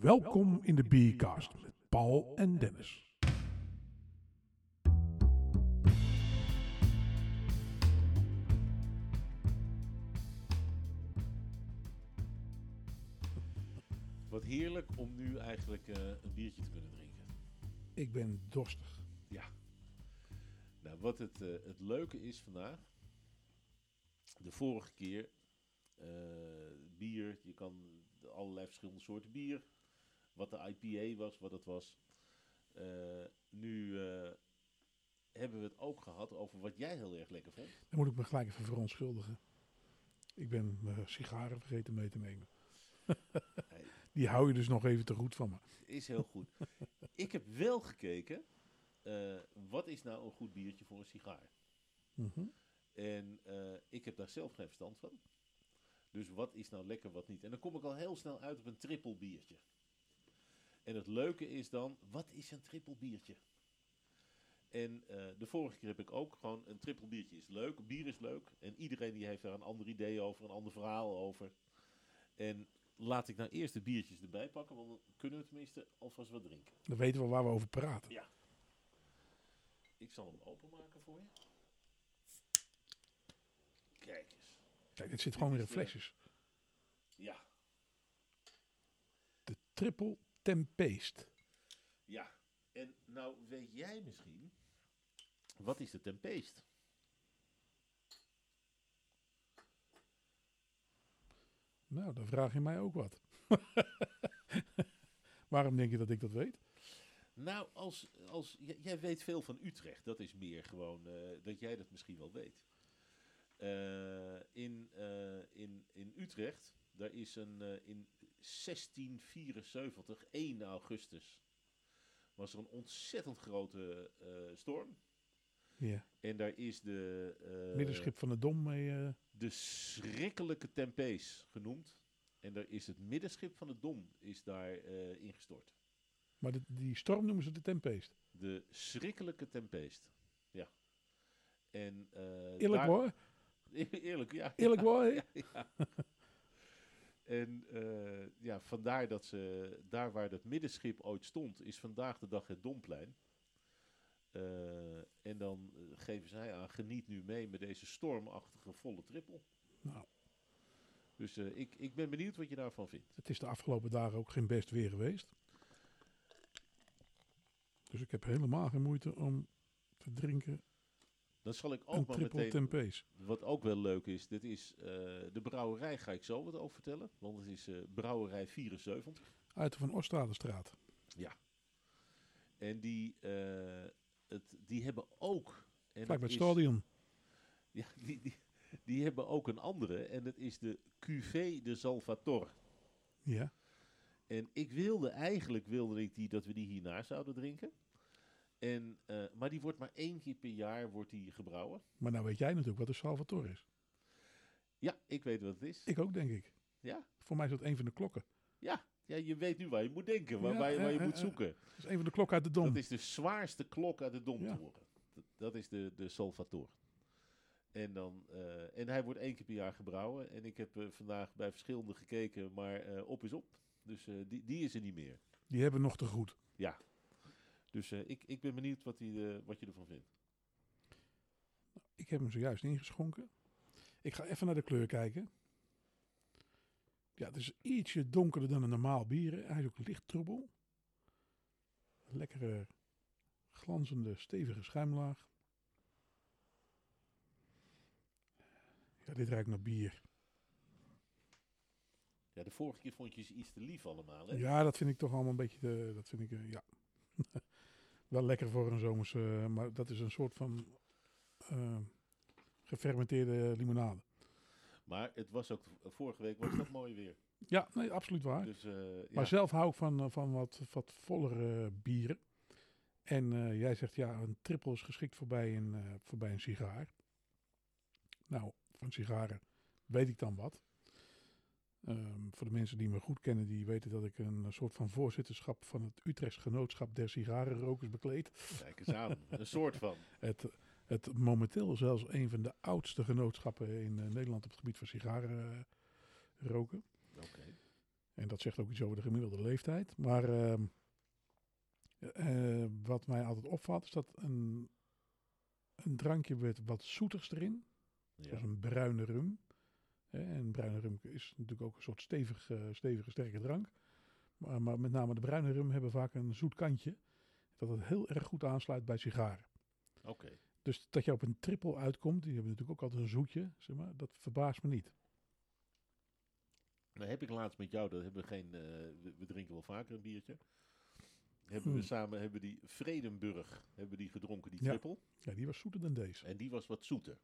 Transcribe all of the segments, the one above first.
Welkom in de Biercast met Paul en Dennis. Wat heerlijk om nu eigenlijk eh, een biertje te kunnen drinken. Ik ben dorstig. Ja. Nou, wat het, eh, het leuke is vandaag. De vorige keer eh, bier. Je kan allerlei verschillende soorten bier. Wat de IPA was, wat het was. Eh, nu eh, hebben we het ook gehad over wat jij heel erg lekker vond. Dan moet ik me gelijk even verontschuldigen. Ik ben mijn sigaren vergeten mee te nemen. Die hou je dus nog even te goed van me. Is heel goed. ik heb wel gekeken. eh, wat is nou een goed biertje voor een sigaar? Mhm. En ik heb daar zelf geen verstand van. Dus wat is nou lekker, wat niet? En dan kom ik al heel snel uit op een triple biertje. En het leuke is dan, wat is een triple biertje? En eh, de vorige keer heb ik ook gewoon een triple biertje is leuk, bier is leuk. En iedereen die heeft daar een ander idee over, een ander verhaal over. En laat ik nou eerst de biertjes erbij pakken, want dan kunnen we tenminste alvast wat drinken. Dan weten we waar we over praten. Ja. Ik zal hem openmaken voor je. Kijk eens. Kijk, dit zit gewoon weer in de- flesjes. Ja, De Triple Tempest. ja. En nou weet jij misschien, wat is de tempeest? Nou, dan vraag je mij ook wat. Waarom denk je dat ik dat weet? Nou, als, als, jij weet veel van Utrecht. Dat is meer gewoon eh, dat jij dat misschien wel weet. Eh, in, eh, in, in Utrecht, daar is een, in 1674, 1 augustus, was er een ontzettend grote eh, storm. Ja. En daar is de, eh, Middenschip van de Dom mee. eh, de schrikkelijke Tempees genoemd. En daar is het middenschip van de Dom is daar ingestort. maar de- die storm noemen ze de Tempest. De schrikkelijke Tempeest. Ja. En, Eerlijk daar- hoor. Eerlijk, ja. Eerlijk hoor. hè? En eh, ja, vandaar dat ze, daar waar dat middenschip ooit stond, is vandaag de dag het Domplein. Eh, en dan eh, geven zij aan, geniet nu mee met deze stormachtige volle trippel. Nou, Dus ik, ik ben benieuwd wat je daarvan vindt. het is de afgelopen dagen ook geen best weer geweest. Dus ik heb helemaal geen moeite om te drinken Dan zal ik een ook maar Triple meteen, Tempest. wat ook wel leuk is, dit is eh, de brouwerij, ga ik zo wat over vertellen. Want het is eh, brouwerij 74. Uit de Van Ostradenstraat. Ja. En die, eh, het, die hebben ook... En Vlak bij dat het stadion. Ja, die, die, die hebben ook een andere. En dat is de Cuvée de Salvator. Ja. En ik wilde eigenlijk wilde ik die, dat we die hierna zouden drinken. En, eh, maar die wordt maar één keer per jaar wordt die gebrouwen. Maar nou weet jij natuurlijk wat de Salvatore is. Ja, ik weet wat het is. Ik ook, denk ik. Ja, Voor mij is dat een van de klokken. ja, ja, je weet nu waar je moet denken, waar, Ja, waar, je- waar je eh, moet eh, zoeken. Dat is een van de klokken uit de Dom. Dat is de zwaarste klok uit de dom Ja. te horen. Dat, dat is de, de Salvator. En, dan, en hij wordt één keer per jaar gebrouwen. En ik heb vandaag bij verschillende gekeken, maar op is op. Dus die, die is er niet meer. Die hebben nog te goed. Ja. Dus eh, ik, ik ben benieuwd wat, die, eh, wat je ervan vindt. Ik heb hem zojuist ingeschonken. Ik ga even naar de kleur kijken. Ja, het is ietsje donkerder dan een normaal bier. Hij is ook licht troebel. Lekkere, glanzende, stevige schuimlaag. Ja, dit ruikt naar bier. Ja, de vorige keer vond je ze iets te lief allemaal. Hè? Ja, dat vind ik toch allemaal een beetje, te- dat vind ik, eh, ja. Wel lekker voor een zomers, eh, maar dat is een soort van eh, gefermenteerde limonade. Maar het was ook, vorige week was dat mooi weer. Ja, nee, absoluut waar. Dus, eh, ja. Maar zelf hou ik van, eh, van wat, wat vollere bieren. En jij zegt ja, een triple is geschikt voor bij een, eh, voor bij een sigaar. Nou, van sigaren weet ik dan wat. Ehm, voor de mensen die me goed kennen, die weten dat ik een soort van voorzitterschap van het Utrechts Genootschap der Sigarenrokers bekleed. Kijk eens aan. Een soort van. Het, het momenteel zelfs een van de oudste genootschappen in eh, Nederland op het gebied van sigaren eh, roken. Oké. En dat zegt ook iets over de gemiddelde leeftijd. Maar ehm, eh, wat mij altijd opvalt is dat een, een drankje met wat zoeters erin. Ja. Zoals een bruine rum. En bruine rum is natuurlijk ook een soort stevig, eh, stevige, sterke drank. Maar, maar met name de bruine rum hebben vaak een zoet kantje. Dat het heel erg goed aansluit bij sigaren. Oké. Dus dat je op een triple uitkomt, die hebben natuurlijk ook altijd een zoetje, zeg maar, dat verbaast me niet. Nou heb ik laatst met jou, dat hebben we geen, eh, we, drinken wel vaker een biertje. Hebben we Hmm. samen hebben die Vredenburg hebben die gedronken, die Ja. triple. Ja, die was zoeter dan deze. En die was wat zoeter.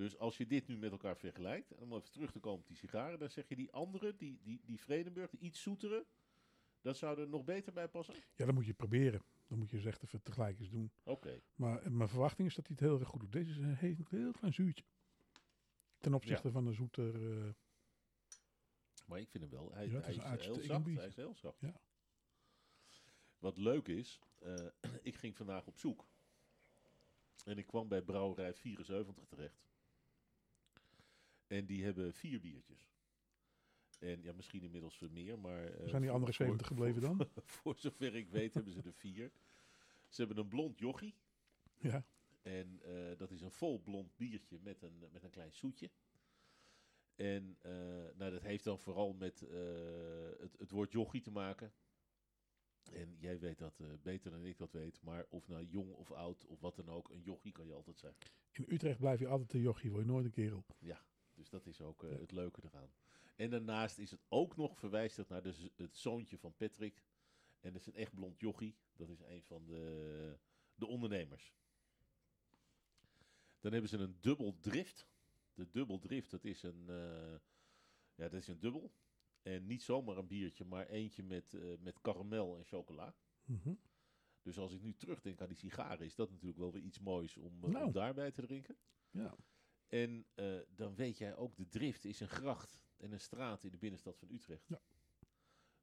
Dus als je dit nu met elkaar vergelijkt, en om even terug te komen op die sigaren, dan zeg je die andere, die, die, die Vredenburg, die iets zoetere, dat zou er nog beter bij passen? Ja, dan moet je het proberen. Dan moet je eens echt even tegelijk eens doen. Oké. Maar eh, mijn verwachting is dat hij het heel erg goed doet. Deze is een heel, heel klein zuurtje. Ten opzichte van de zoeter. eh, Maar ik vind hem wel, hij, Ja, het hij is is, een heel zacht. Hij is heel zacht. Ja. Wat leuk is, eh, ik ging vandaag op zoek. En ik kwam bij Brouwerij 74 terecht. En die hebben vier biertjes. En ja, misschien inmiddels veel meer, maar... eh, zijn die andere voor- 70 gebleven dan? Voor zover ik weet hebben ze er vier. Ze hebben een blond jochie. Ja, En eh, dat is een vol blond biertje met een, met een klein zoetje. En eh, nou, dat heeft dan vooral met het, het woord jochie te maken. En jij weet dat beter dan ik dat weet. Maar of nou jong of oud of wat dan ook, een jochie kan je altijd zijn. in Utrecht blijf je altijd een jochie, word je nooit een kerel. Ja, dus dat is ook eh, Ja. het leuke eraan. En daarnaast is het ook nog verwijzigd naar de, het zoontje van Patrick. En dat is een echt blond jochie. Dat is een van de, de ondernemers. Dan hebben ze een dubbel drift. De dubbel drift, dat is een, eh, ja, dat is een dubbel. En niet zomaar een biertje, maar eentje met, eh, met karamel en chocola. Mhm. Dus als ik nu terugdenk aan die sigaren, is dat natuurlijk wel weer iets moois om, eh, Nou. om daarbij te drinken. Ja, En eh, dan weet jij ook, de drift is een gracht en een straat in de binnenstad van Utrecht. Ja.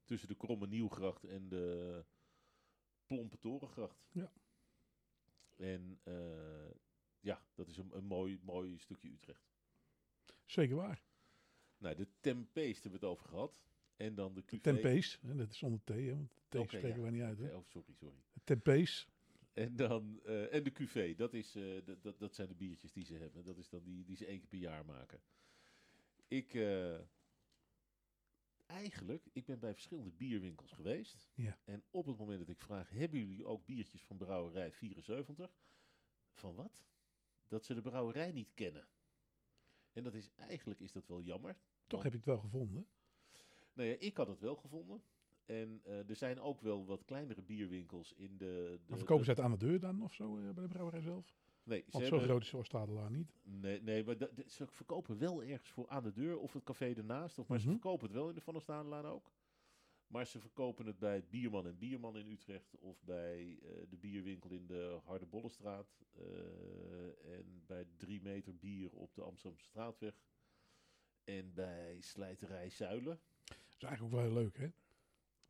Tussen de Kromme Nieuwgracht en de Plompe Torengracht. Ja. En eh, ja, dat is een, een mooi, mooi stukje Utrecht. zeker waar. Nou, de Tempeest hebben we het over gehad. En dan de Cuvée. Tempees, hè, dat is zonder T, hè, want T Oké, spreken ja. wij niet uit. Hè. Oh, sorry, sorry. Tempees, En, dan, eh, en de Cuvée, dat, is, eh, dat, dat, dat zijn de biertjes die ze hebben. Dat is dan die, die ze één keer per jaar maken. Ik, eh, eigenlijk, ik ben bij verschillende bierwinkels geweest. Ja. En op het moment dat ik vraag, hebben jullie ook biertjes van brouwerij 74? Van wat? Dat ze de brouwerij niet kennen. En dat is, eigenlijk is dat wel jammer. toch heb je het wel gevonden. nou ja, ik had het wel gevonden. En eh, er zijn ook wel wat kleinere bierwinkels in de... de Maar verkopen ze het aan de deur dan of zo eh, bij de brouwerij zelf? Nee, ze Want zo hebben- groot is Oostadelaar niet. Nee, nee maar ze verkopen wel ergens voor aan de deur of het café ernaast. Of, maar ze Mhm. verkopen het wel in de Van der Staanlaan ook. Maar ze verkopen het bij het Bierman en Bierman in Utrecht. Of bij eh, de bierwinkel in de Harde Bollenstraat. eh, en bij 3 meter bier op de Amsterdamse Straatweg. En bij Slijterij Zuilen. Dat is eigenlijk ook wel heel leuk, hè?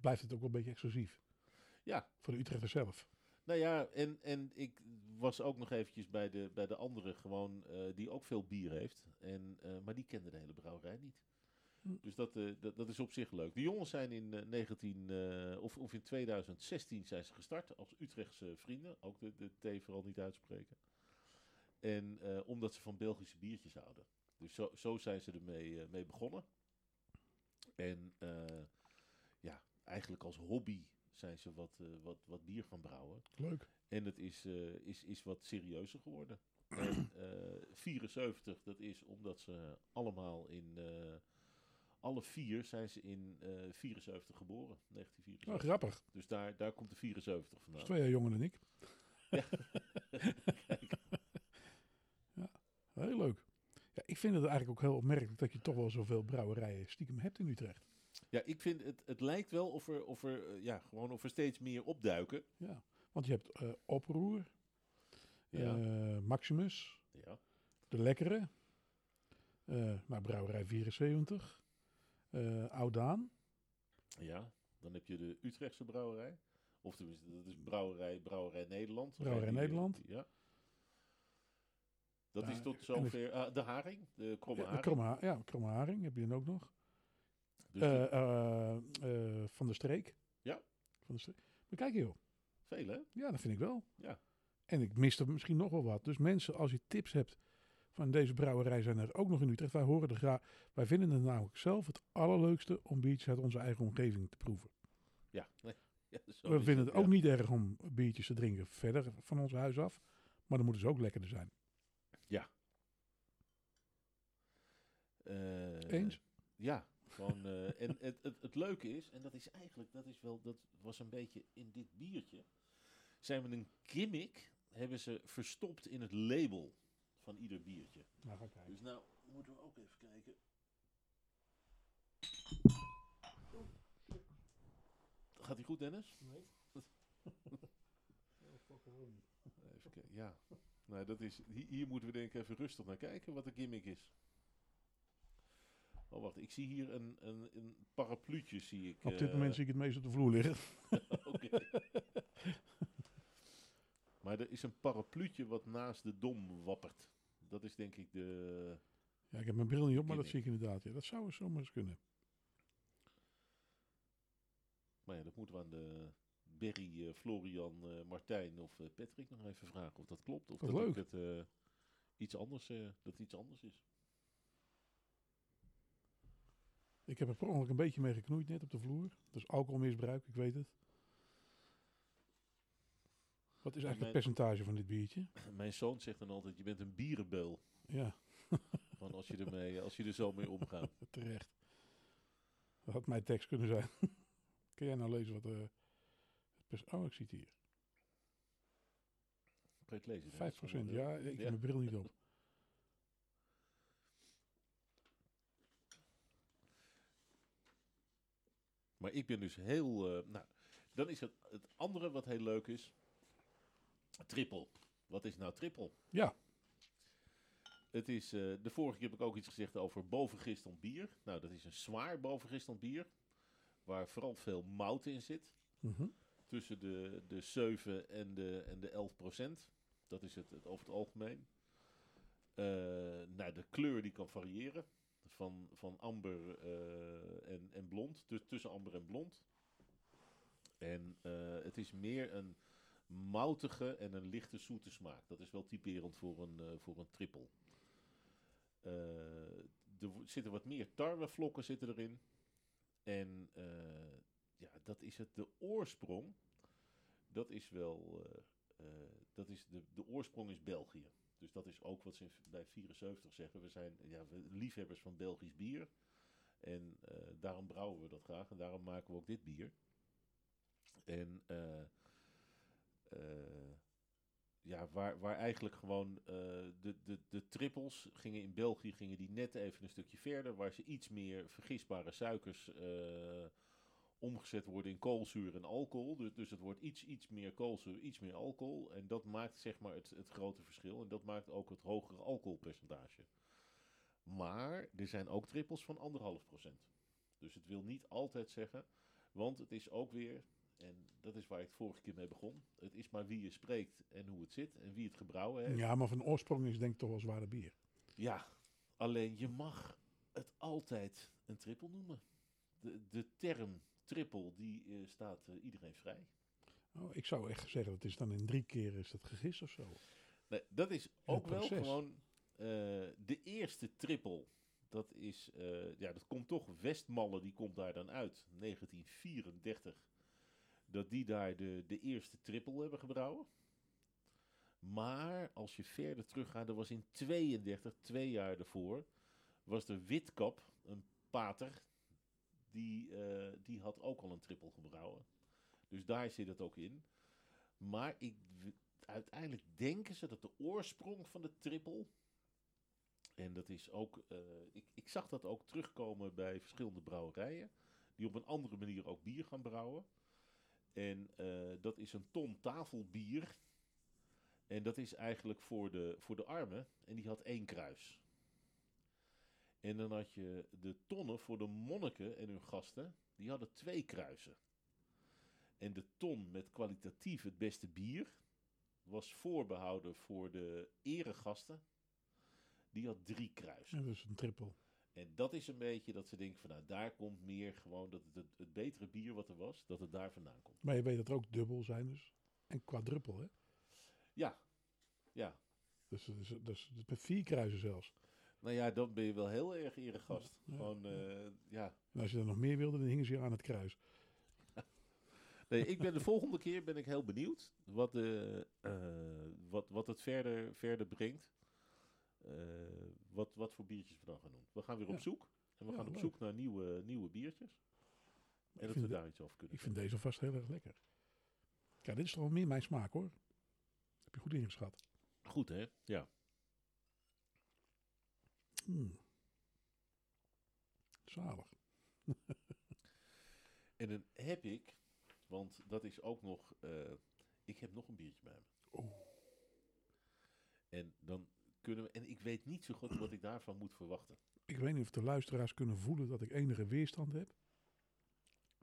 Blijft het ook wel een beetje exclusief. Ja, Voor de Utrechters zelf. Nou ja, en, en ik was ook nog eventjes bij de, bij de andere gewoon, eh, die ook veel bier heeft. En, eh, maar die kende de hele brouwerij niet. Hm. Dus dat, eh, dat, dat is op zich leuk. De jongens zijn in eh, 19, eh, of, of in 2016 zijn ze gestart als Utrechtse vrienden. Ook de, de T vooral niet uitspreken. En omdat ze van Belgische biertjes houden. Dus zo, zo zijn ze ermee mee begonnen. En eigenlijk als hobby zijn ze wat, eh, wat, wat bier gaan brouwen. Leuk. En het is, eh, is, is wat serieuzer geworden. En eh 74, dat is omdat ze allemaal in... eh, alle vier zijn ze in eh 74 geboren. 1974. Oh, grappig. Dus daar, daar komt de 74 Dat vandaan. is twee jaar jonger dan ik. ja, heel leuk. Ja, ik vind het eigenlijk ook heel opmerkelijk dat je toch wel zoveel brouwerijen stiekem hebt in Utrecht. Ja, ik vind het, het lijkt wel of er, of er, eh, ja, gewoon of er steeds meer opduiken. Ja, want je hebt eh, Oproer, Ja. eh, Maximus, Ja. De Lekkere, nou, Brouwerij 74, eh Oudaan. ja, dan heb je de Utrechtse brouwerij. Of tenminste, dat is brouwerij, brouwerij Nederland. Brouwerij Die, Nederland. Ja. Dat is tot zover... ah, de Haring, de kromme Ja, de haring. Kromme, ja, Kromme Haring heb je dan ook nog. Dus Eh, eh, eh, van de streek. Ja. Van de streek. Maar kijk joh. veel hè? Ja, dat vind ik wel. Ja. En ik miste misschien nog wel wat. Dus mensen, als je tips hebt van deze brouwerij zijn er ook nog in Utrecht. Wij horen er graag. Wij vinden het namelijk zelf het allerleukste om biertjes uit onze eigen omgeving te proeven. Ja, nee. Ja, zo We vinden het ook ja. niet erg om biertjes te drinken verder van ons huis af. Maar dan moeten ze ook lekkerder zijn. Eh, Eens? Ja, gewoon. eh, en het, het, het leuke is, en dat is eigenlijk, dat is wel, dat was een beetje in dit biertje. Zijn we een gimmick, hebben ze verstopt in het label van ieder biertje. Nou, kijken. Dus nou moeten we ook even kijken. Gaat hij goed, Dennis? Nee. Even kijken. Ja. Nou, dat is, hier, hier moeten we denk ik even rustig naar kijken wat de gimmick is. Oh, wacht. Ik zie hier een, een, een parapluutje, zie ik. Op dit eh, moment zie ik het meest op de vloer liggen. Oké. maar er is een parapluutje wat naast de dom wappert. Dat is denk ik de... Ja, ik heb mijn bril niet op, maar dat zie ik inderdaad. Ja, dat zou zomaar eens kunnen. Maar ja, dat moeten we aan de Berry, eh, Florian, eh, Martijn of Patrick nog even vragen of dat klopt. Of dat het, eh, iets anders, dat iets anders is. Ik heb er per ongeluk een beetje mee geknoeid net op de vloer. Dat is alcoholmisbruik, ik weet het. Wat is eigenlijk het percentage van dit biertje? Mijn zoon zegt dan altijd, je bent een bierenbeul. Ja, Van als, je ermee, als je er zo mee omgaat. terecht. Dat had mijn tekst kunnen zijn. Kun jij nou lezen wat... het pers- oh, ik zie het hier. Kan je het lezen? 5 Dennis? procent, Zonder, ja. Ik heb ja. mijn bril niet op. Maar ik ben dus heel... eh, nou, dan is het, het andere wat heel leuk is. Triple. Wat is nou triple? Ja, Het is, eh, de vorige keer heb ik ook iets gezegd over bovengisteld bier. Nou, dat is een zwaar bovengisteld bier. Waar vooral veel mout in zit. mhm. Tussen de, de 7 en de, en de 11 procent. Dat is het, het over het algemeen. Eh, nou, de kleur die kan variëren. Van, van amber eh, en, en blond. Dus tussen amber en blond. En eh, het is meer een moutige en een lichte zoete smaak. Dat is wel typerend voor een, eh, voor een triple. Eh, er zitten wat meer tarwevlokken zitten erin. En ja, dat is het. De oorsprong, dat is wel, dat is de, de oorsprong is België. Dus dat is ook wat ze bij 74 zeggen. We zijn ja, liefhebbers van Belgisch bier. En eh, daarom brouwen we dat graag. En daarom maken we ook dit bier. En eh, eh, ja, waar, waar eigenlijk gewoon de, de, de trippels gingen in België gingen die net even een stukje verder. Waar ze iets meer vergisbare suikers omgezet worden in koolzuur en alcohol. Dus, dus het wordt iets, iets meer koolzuur, iets meer alcohol. En dat maakt zeg maar het, het grote verschil. En dat maakt ook het hogere alcoholpercentage. Maar er zijn ook trippels van anderhalf procent. Dus het wil niet altijd zeggen, want het is ook weer, en dat is waar ik het vorige keer mee begon. Het is maar wie je spreekt en hoe het zit en wie het gebrouwen heeft. ja, maar van oorsprong is denk ik toch wel zware bier. Ja, alleen je mag het altijd een trippel noemen. De, de term trippel, die eh, staat eh, iedereen vrij. Oh, ik zou echt zeggen, dat is dan in drie keer is dat gegist of zo. Nee, dat is ook wel gewoon eh, de eerste trippel. Dat is, ja, dat komt toch, Westmalle, die komt daar dan uit, 1934. Dat die daar de, de eerste trippel hebben gebrouwen. Maar als je verder teruggaat, dat was in 32, twee jaar daarvoor, was de Witkap, een pater, die, eh, die had ook al een trippel gebrouwen. Dus daar zit het ook in. Maar ik, uiteindelijk denken ze dat de oorsprong van de triple. En dat is ook. eh, ik, ik zag dat ook terugkomen bij verschillende brouwerijen. Die op een andere manier ook bier gaan brouwen. En eh, dat is een ton tafelbier. En dat is eigenlijk voor de, voor de armen. En die had één kruis. En dan had je de tonnen voor de monniken en hun gasten. Die hadden twee kruisen. En de ton met kwalitatief het beste bier was voorbehouden voor de eregasten. Die had drie kruisen. Ja, dat is een triple. En dat is een beetje dat ze denken van nou, daar komt meer gewoon dat het, het, het betere bier wat er was, dat het daar vandaan komt. Maar je weet dat er ook dubbel zijn dus. En quadruppel, hè? Ja, ja. Dus, dus, dus, dus met vier kruisen zelfs. Nou ja, dan ben je wel heel erg eregast. Ja, Gewoon, eh, ja. En als je er nog meer wilde, dan hingen ze je aan het kruis. Nee, ik ben de volgende keer ben ik heel benieuwd wat, de, eh, wat, wat het verder, verder brengt. Eh, wat, wat voor biertjes we dan gaan doen. We gaan weer op zoek. En we Ja, gaan op leuk. zoek naar nieuwe, nieuwe biertjes. En dat we de- daar iets over kunnen Ik vind deze vast heel erg lekker. Ja, dit is toch wel meer mijn smaak hoor. Heb je goed ingeschat. Goed hè? Ja. Mm. Zalig. En dan heb ik, want dat is ook nog, eh, ik heb nog een biertje bij me. Oeh. En dan kunnen we, en ik weet niet zo goed wat ik daarvan moet verwachten. Ik weet niet of de luisteraars kunnen voelen dat ik enige weerstand heb.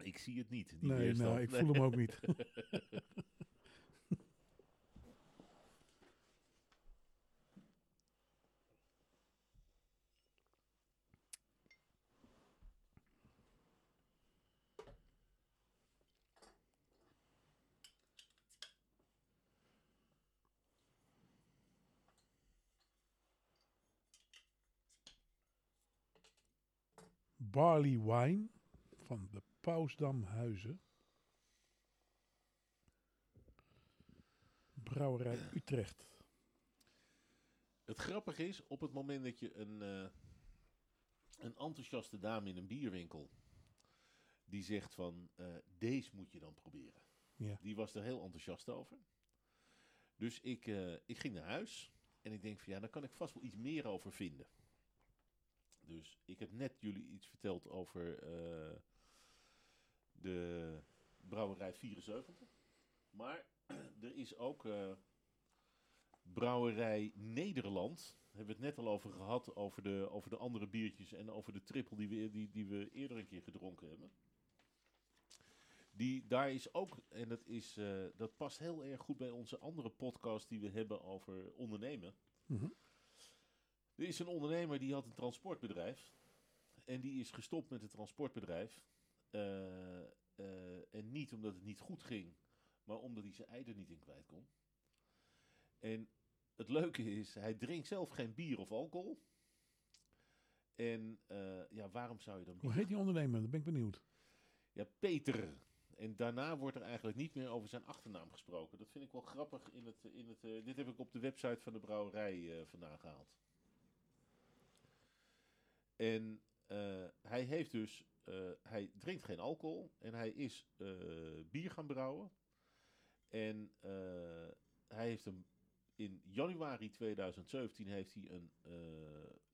Ik zie het niet. Die nee, nou, ik Nee. voel hem ook niet. Barley wine van de Pausdamhuizen. Brouwerij Utrecht. Het grappige is, op het moment dat je een, eh, een enthousiaste dame in een bierwinkel, die zegt van, eh, deze moet je dan proberen. Ja. Die was er heel enthousiast over. Dus ik, eh, ik ging naar huis en ik denk van, ja, daar kan ik vast wel iets meer over vinden. Dus ik heb net jullie iets verteld over eh, de brouwerij 74. Maar er is ook eh, brouwerij Nederland. Daar hebben we het net al over gehad, over de, over de andere biertjes en over de trippel die we, die, die we eerder een keer gedronken hebben. Die, daar is ook, en dat, is, eh, dat past heel erg goed bij onze andere podcast die we hebben over ondernemen. Mhm. Er is een ondernemer die had een transportbedrijf. En die is gestopt met het transportbedrijf. Eh, eh, en niet omdat het niet goed ging, maar omdat hij zijn ei er niet in kwijt kon. En het leuke is, hij drinkt zelf geen bier of alcohol. En eh, ja, waarom zou je dan Hoe heet die ondernemer? Dan ben ik benieuwd. ja, Peter. En daarna wordt er eigenlijk niet meer over zijn achternaam gesproken. Dat vind ik wel grappig. In het, in het, dit heb ik op de website van de brouwerij eh, vandaan gehaald. En eh, hij heeft dus, eh, hij drinkt geen alcohol en hij is eh, bier gaan brouwen. En hij heeft hem in januari 2017 heeft hij een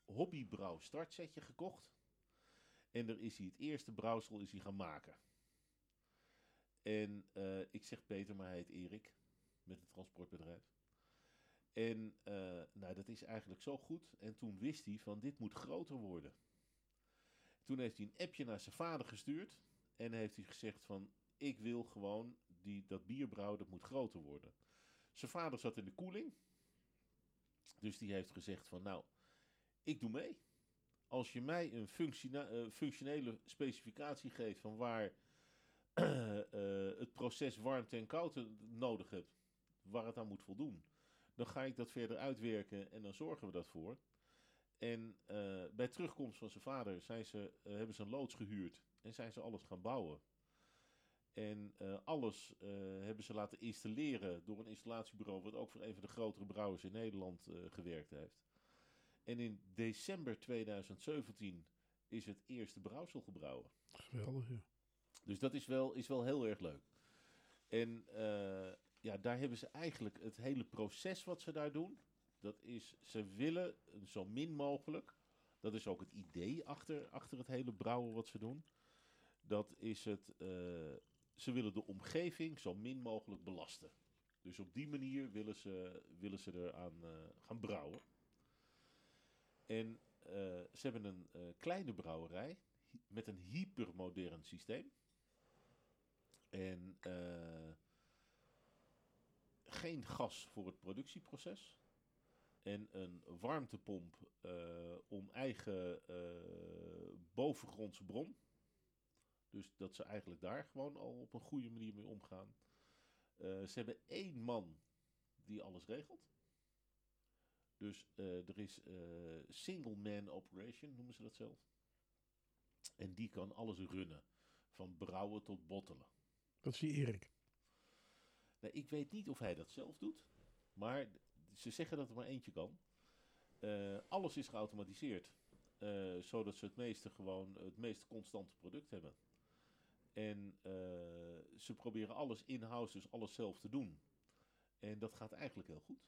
hobbybrouw startsetje gekocht. En daar is hij het eerste brouwsel is hij gaan maken. En ik zeg Peter, maar hij heet Erik. Met het transportbedrijf. En eh, nou, dat is eigenlijk zo goed. En toen wist hij van dit moet groter worden. Toen heeft hij een appje naar zijn vader gestuurd. En heeft hij gezegd van ik wil gewoon die, dat bier brouwen, dat moet groter worden. Zijn vader zat in de koeling. Dus die heeft gezegd van nou, ik doe mee als je mij een eh, functionele specificatie geeft van waar eh, het proces warmte en koude nodig hebt, waar het aan moet voldoen, dan ga ik dat verder uitwerken en dan zorgen we dat voor. En eh, bij terugkomst van zijn vader zijn ze, eh, hebben ze een loods gehuurd en zijn ze alles gaan bouwen. En eh, alles hebben ze laten installeren door een installatiebureau, wat ook voor een van de grotere brouwers in Nederland gewerkt heeft. En in december 2017 is het eerste brouwsel gebrouwen. Geweldig, ja. Dus dat is wel, is wel heel erg leuk. En eh, ja, daar hebben ze eigenlijk het hele proces wat ze daar doen. Dat is, ze willen zo min mogelijk. Dat is ook het idee achter, achter het hele brouwen wat ze doen. Dat is het, eh, ze willen de omgeving zo min mogelijk belasten. Dus op die manier willen ze, willen ze eraan eh gaan brouwen. En eh, ze hebben een kleine brouwerij met een hypermodern systeem. En geen gas voor het productieproces. en een warmtepomp eh, om eigen eh, bovengrondse bron. Dus dat ze eigenlijk daar gewoon al op een goede manier mee omgaan. Eh, ze hebben één man die alles regelt. Dus er is single man operation, noemen ze dat zelf. En die kan alles runnen. Van brouwen tot bottelen. Dat die Erik. Nee, ik weet niet of hij dat zelf doet. Maar ze zeggen dat er maar eentje kan. Eh, alles is geautomatiseerd. eh, zodat ze het meeste gewoon het meest constante product hebben. En eh, ze proberen alles in-house, dus alles zelf te doen. En dat gaat eigenlijk heel goed.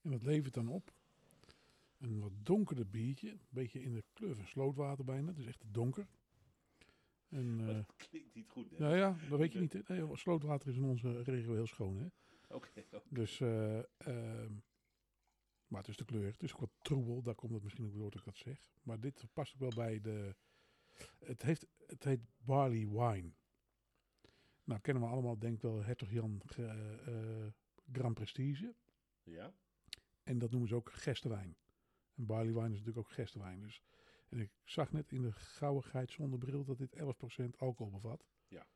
En wat levert dan op? Een wat donkerder biertje. Een beetje in de kleur van slootwater bijna. Is echt donker. En, Maar eh, dat klinkt niet goed, hè? nou ja, dat weet je niet. Nee, slootwater is in onze regio heel schoon. Hè? Oké. Dus, eh, ehm, maar het is de kleur. Het is ook wat troebel. Daar komt het misschien ook door dat ik dat zeg. Maar dit past ook wel bij de... Het, heeft, het heet Barley Wine. Nou, kennen we allemaal, denk ik wel, Hertog Jan eh, Grand Prestige. Ja? En dat noemen ze ook gerstewijn. En barley wine is natuurlijk ook gerstewijn. Dus. En ik zag net in de gauwigheid zonder bril dat dit 11% alcohol bevat. Ja.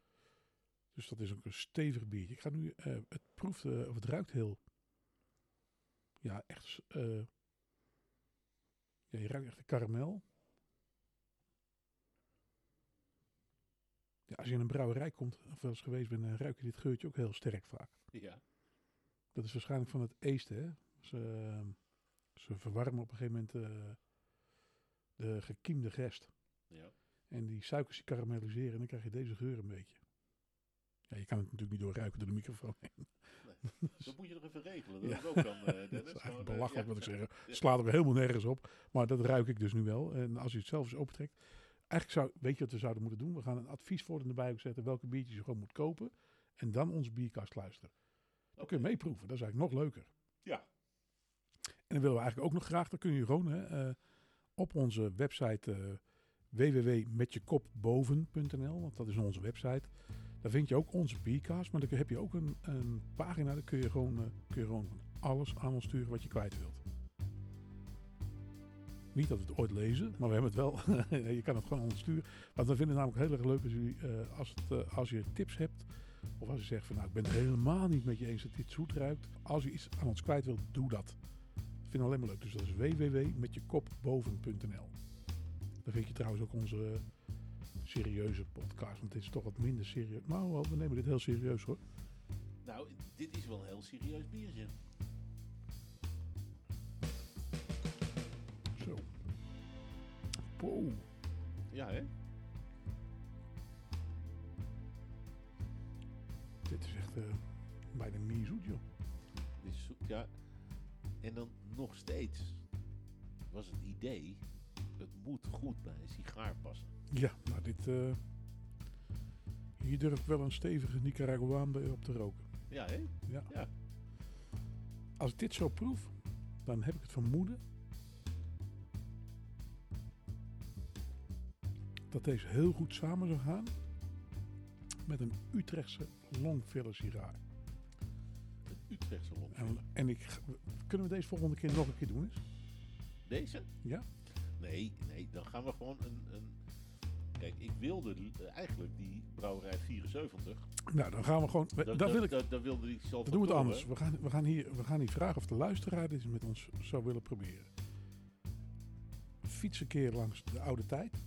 Dus dat is ook een stevig biertje. Ik ga nu, eh, het proeft, eh, of het ruikt heel, ja, echt, eh, ja, je ruikt echt de karamel. Ja, als je in een brouwerij komt, of wel eens geweest bent, dan ruik je dit geurtje ook heel sterk vaak. Ja. Dat is waarschijnlijk van het eesten. Hè? Ze, ze verwarmen op een gegeven moment de gekiemde gerst. Ja. En die suikers die karamelliseren en dan krijg je deze geur een beetje. Ja, je kan het natuurlijk niet doorruiken door de microfoon heen. Dat moet je nog even regelen. Dat Ja. is ook dan, Dennis. Dat is eigenlijk Gewoon, eh, belachelijk ja. wat ik zeg. Ja. Slaat er helemaal nergens op. Maar dat ruik ik dus nu wel. En als je het zelf eens opentrekt. Eigenlijk zou, weet je wat we zouden moeten doen? We gaan een advieswoord erbij ook zetten welke biertjes je gewoon moet kopen. En dan onze bierkast luisteren. Dan Oké. kun je meeproeven. Dat is eigenlijk nog leuker. Ja. En dan willen we eigenlijk ook nog graag, dan kun je gewoon hè, eh, op onze website eh www.metjekopboven.nl, want dat is onze website. Daar vind je ook onze bierkaas, maar dan heb je ook een, een pagina, daar kun je, gewoon, eh, kun je gewoon alles aan ons sturen wat je kwijt wilt. Niet dat we het ooit lezen, maar we hebben het wel. je kan het gewoon aan ons sturen. Want we vinden het namelijk heel erg leuk als, jullie, eh, als, het, als je tips hebt. Of als je zegt van nou, ik ben het helemaal niet met je eens dat dit zoet ruikt. Als je iets aan ons kwijt wilt, doe dat. Alleen maar leuk. Dus dat is www.metjekopboven.nl Daar vind je trouwens ook onze serieuze podcast. Want dit is toch wat minder serieus. Maar wel, we nemen dit heel serieus hoor. Nou, dit is wel een heel serieus biertje. Zo. Wow. Ja, hè? Dit is echt eh, bijna mierzoet joh. Dit is ja. En dan nog steeds was het idee, het moet goed bij een sigaar passen. Ja, maar dit... eh, hier durf ik wel een stevige Nicaraguaan bij op te roken. Ja, hè? Ja. Ja. Als ik dit zo proef, dan heb ik het vermoeden dat deze heel goed samen zou gaan met een Utrechtse longfiller sigaar. Utrechtse En, longfiller. en ik, kunnen we deze volgende keer nog een keer doen eens? Deze? Ja? Nee, nee, dan gaan we gewoon een... een... Kijk, ik wilde eigenlijk die brouwerij 74. Nou, dan gaan we gewoon... Dat, dat dat, wil ik... dat, dat wilde ik zelf Dan doen we het anders. We gaan, we, gaan hier, we gaan hier vragen of de luisteraar dit met ons zou willen proberen. Fiets een keer langs de oude tijd.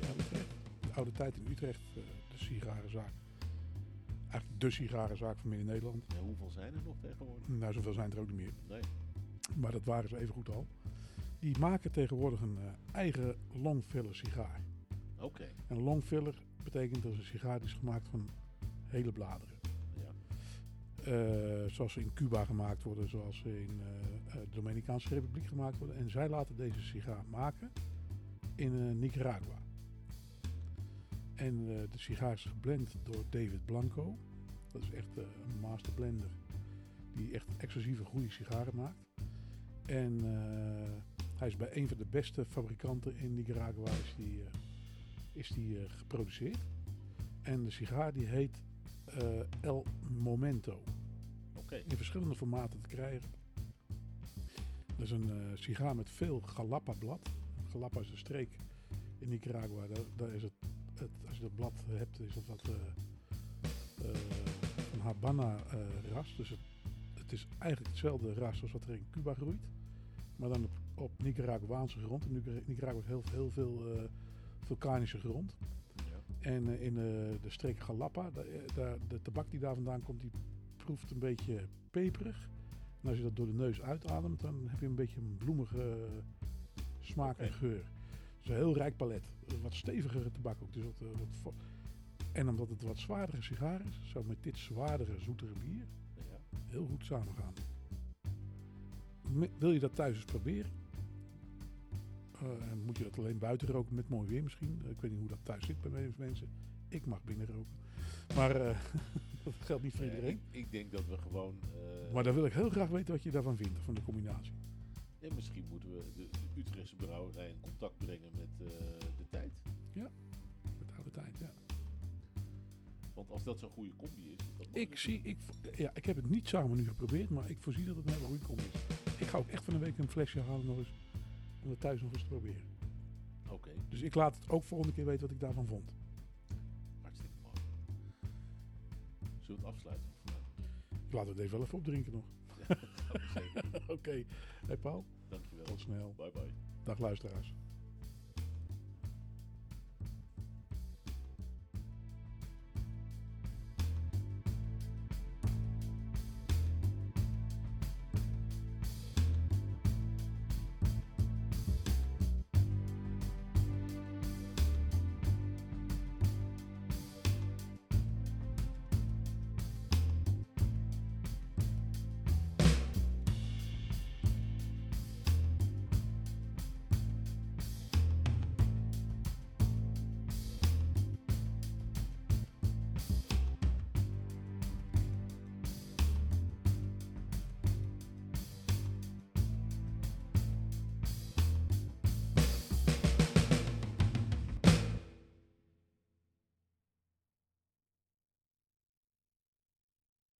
Ja. De oude tijd in Utrecht, eh, de sigarenzaak. Eigenlijk de sigarenzaak van Midden-Nederland. hè. Ja, hoeveel zijn er nog tegenwoordig? Nou, zoveel zijn er ook niet meer. Nee. Maar dat waren ze even goed al. Die maken tegenwoordig een eh, eigen longfiller sigaar. Oké. En longfiller betekent dat een sigaar die is gemaakt van hele bladeren. Ja. Eh, zoals ze in Cuba gemaakt worden, zoals ze in eh, de Dominicaanse Republiek gemaakt worden. En zij laten deze sigaar maken in Nicaragua. En eh, de sigaar is geblend door David Blanco. Dat is echt eh, een master blender die echt exclusieve goede sigaren maakt. En eh, hij is bij een van de beste fabrikanten in Nicaragua is die, is die, geproduceerd. En de sigaar die heet El Momento in verschillende formaten te krijgen. Dat is een sigaar met veel Galapa-blad. Galapa is een streek in Nicaragua. Daar, daar is het, je dat blad hebt, is dat wat eh, eh, een Habana-ras. dus het, het is eigenlijk hetzelfde ras als wat er in Cuba groeit. Maar dan op, op Nicaraguaanse grond. Nicar- Nicaragua is heel, heel veel eh, vulkanische grond. Ja. En eh, in de, de streek Galapa, eh, daar, de tabak die daar vandaan komt, die proeft een beetje peperig. En als je dat door de neus uitademt, dan heb je een beetje een bloemige eh, smaak en geur. Het is een heel rijk palet. Een Wat stevigere tabak ook. Dus wat, eh, wat en omdat het wat zwaardere sigaar is, zou met dit zwaardere, zoetere bier Ja. heel goed samengaan. Me- Wil je dat thuis eens proberen? Eh, en moet je dat alleen buiten roken met mooi weer misschien? Eh, ik weet niet hoe dat thuis zit bij mensen. Ik mag binnen roken. Maar dat geldt niet voor Ja, iedereen. ik, ik denk dat we gewoon... Maar dan wil ik heel graag weten wat je daarvan vindt, van de combinatie. en misschien moeten we de Utrechtse brouwerij in contact brengen met eh, de tijd. Met de oude tijd, ja. Want als dat zo'n goede combi is... dat Ik zie, ik, ja, ik heb het niet samen nu geprobeerd, maar ik voorzie dat het een hele goede combi is. Ik ga ook echt van een week een flesje halen nog eens, om het thuis nog eens te proberen. Oké, Dus ik laat het ook volgende keer weten wat ik daarvan vond. hartstikke mooi. Zullen we het afsluiten? Ik laat het even wel even opdrinken nog. Oké. Hey Paul, Dankjewel. tot snel. Bye bye. Dag luisteraars.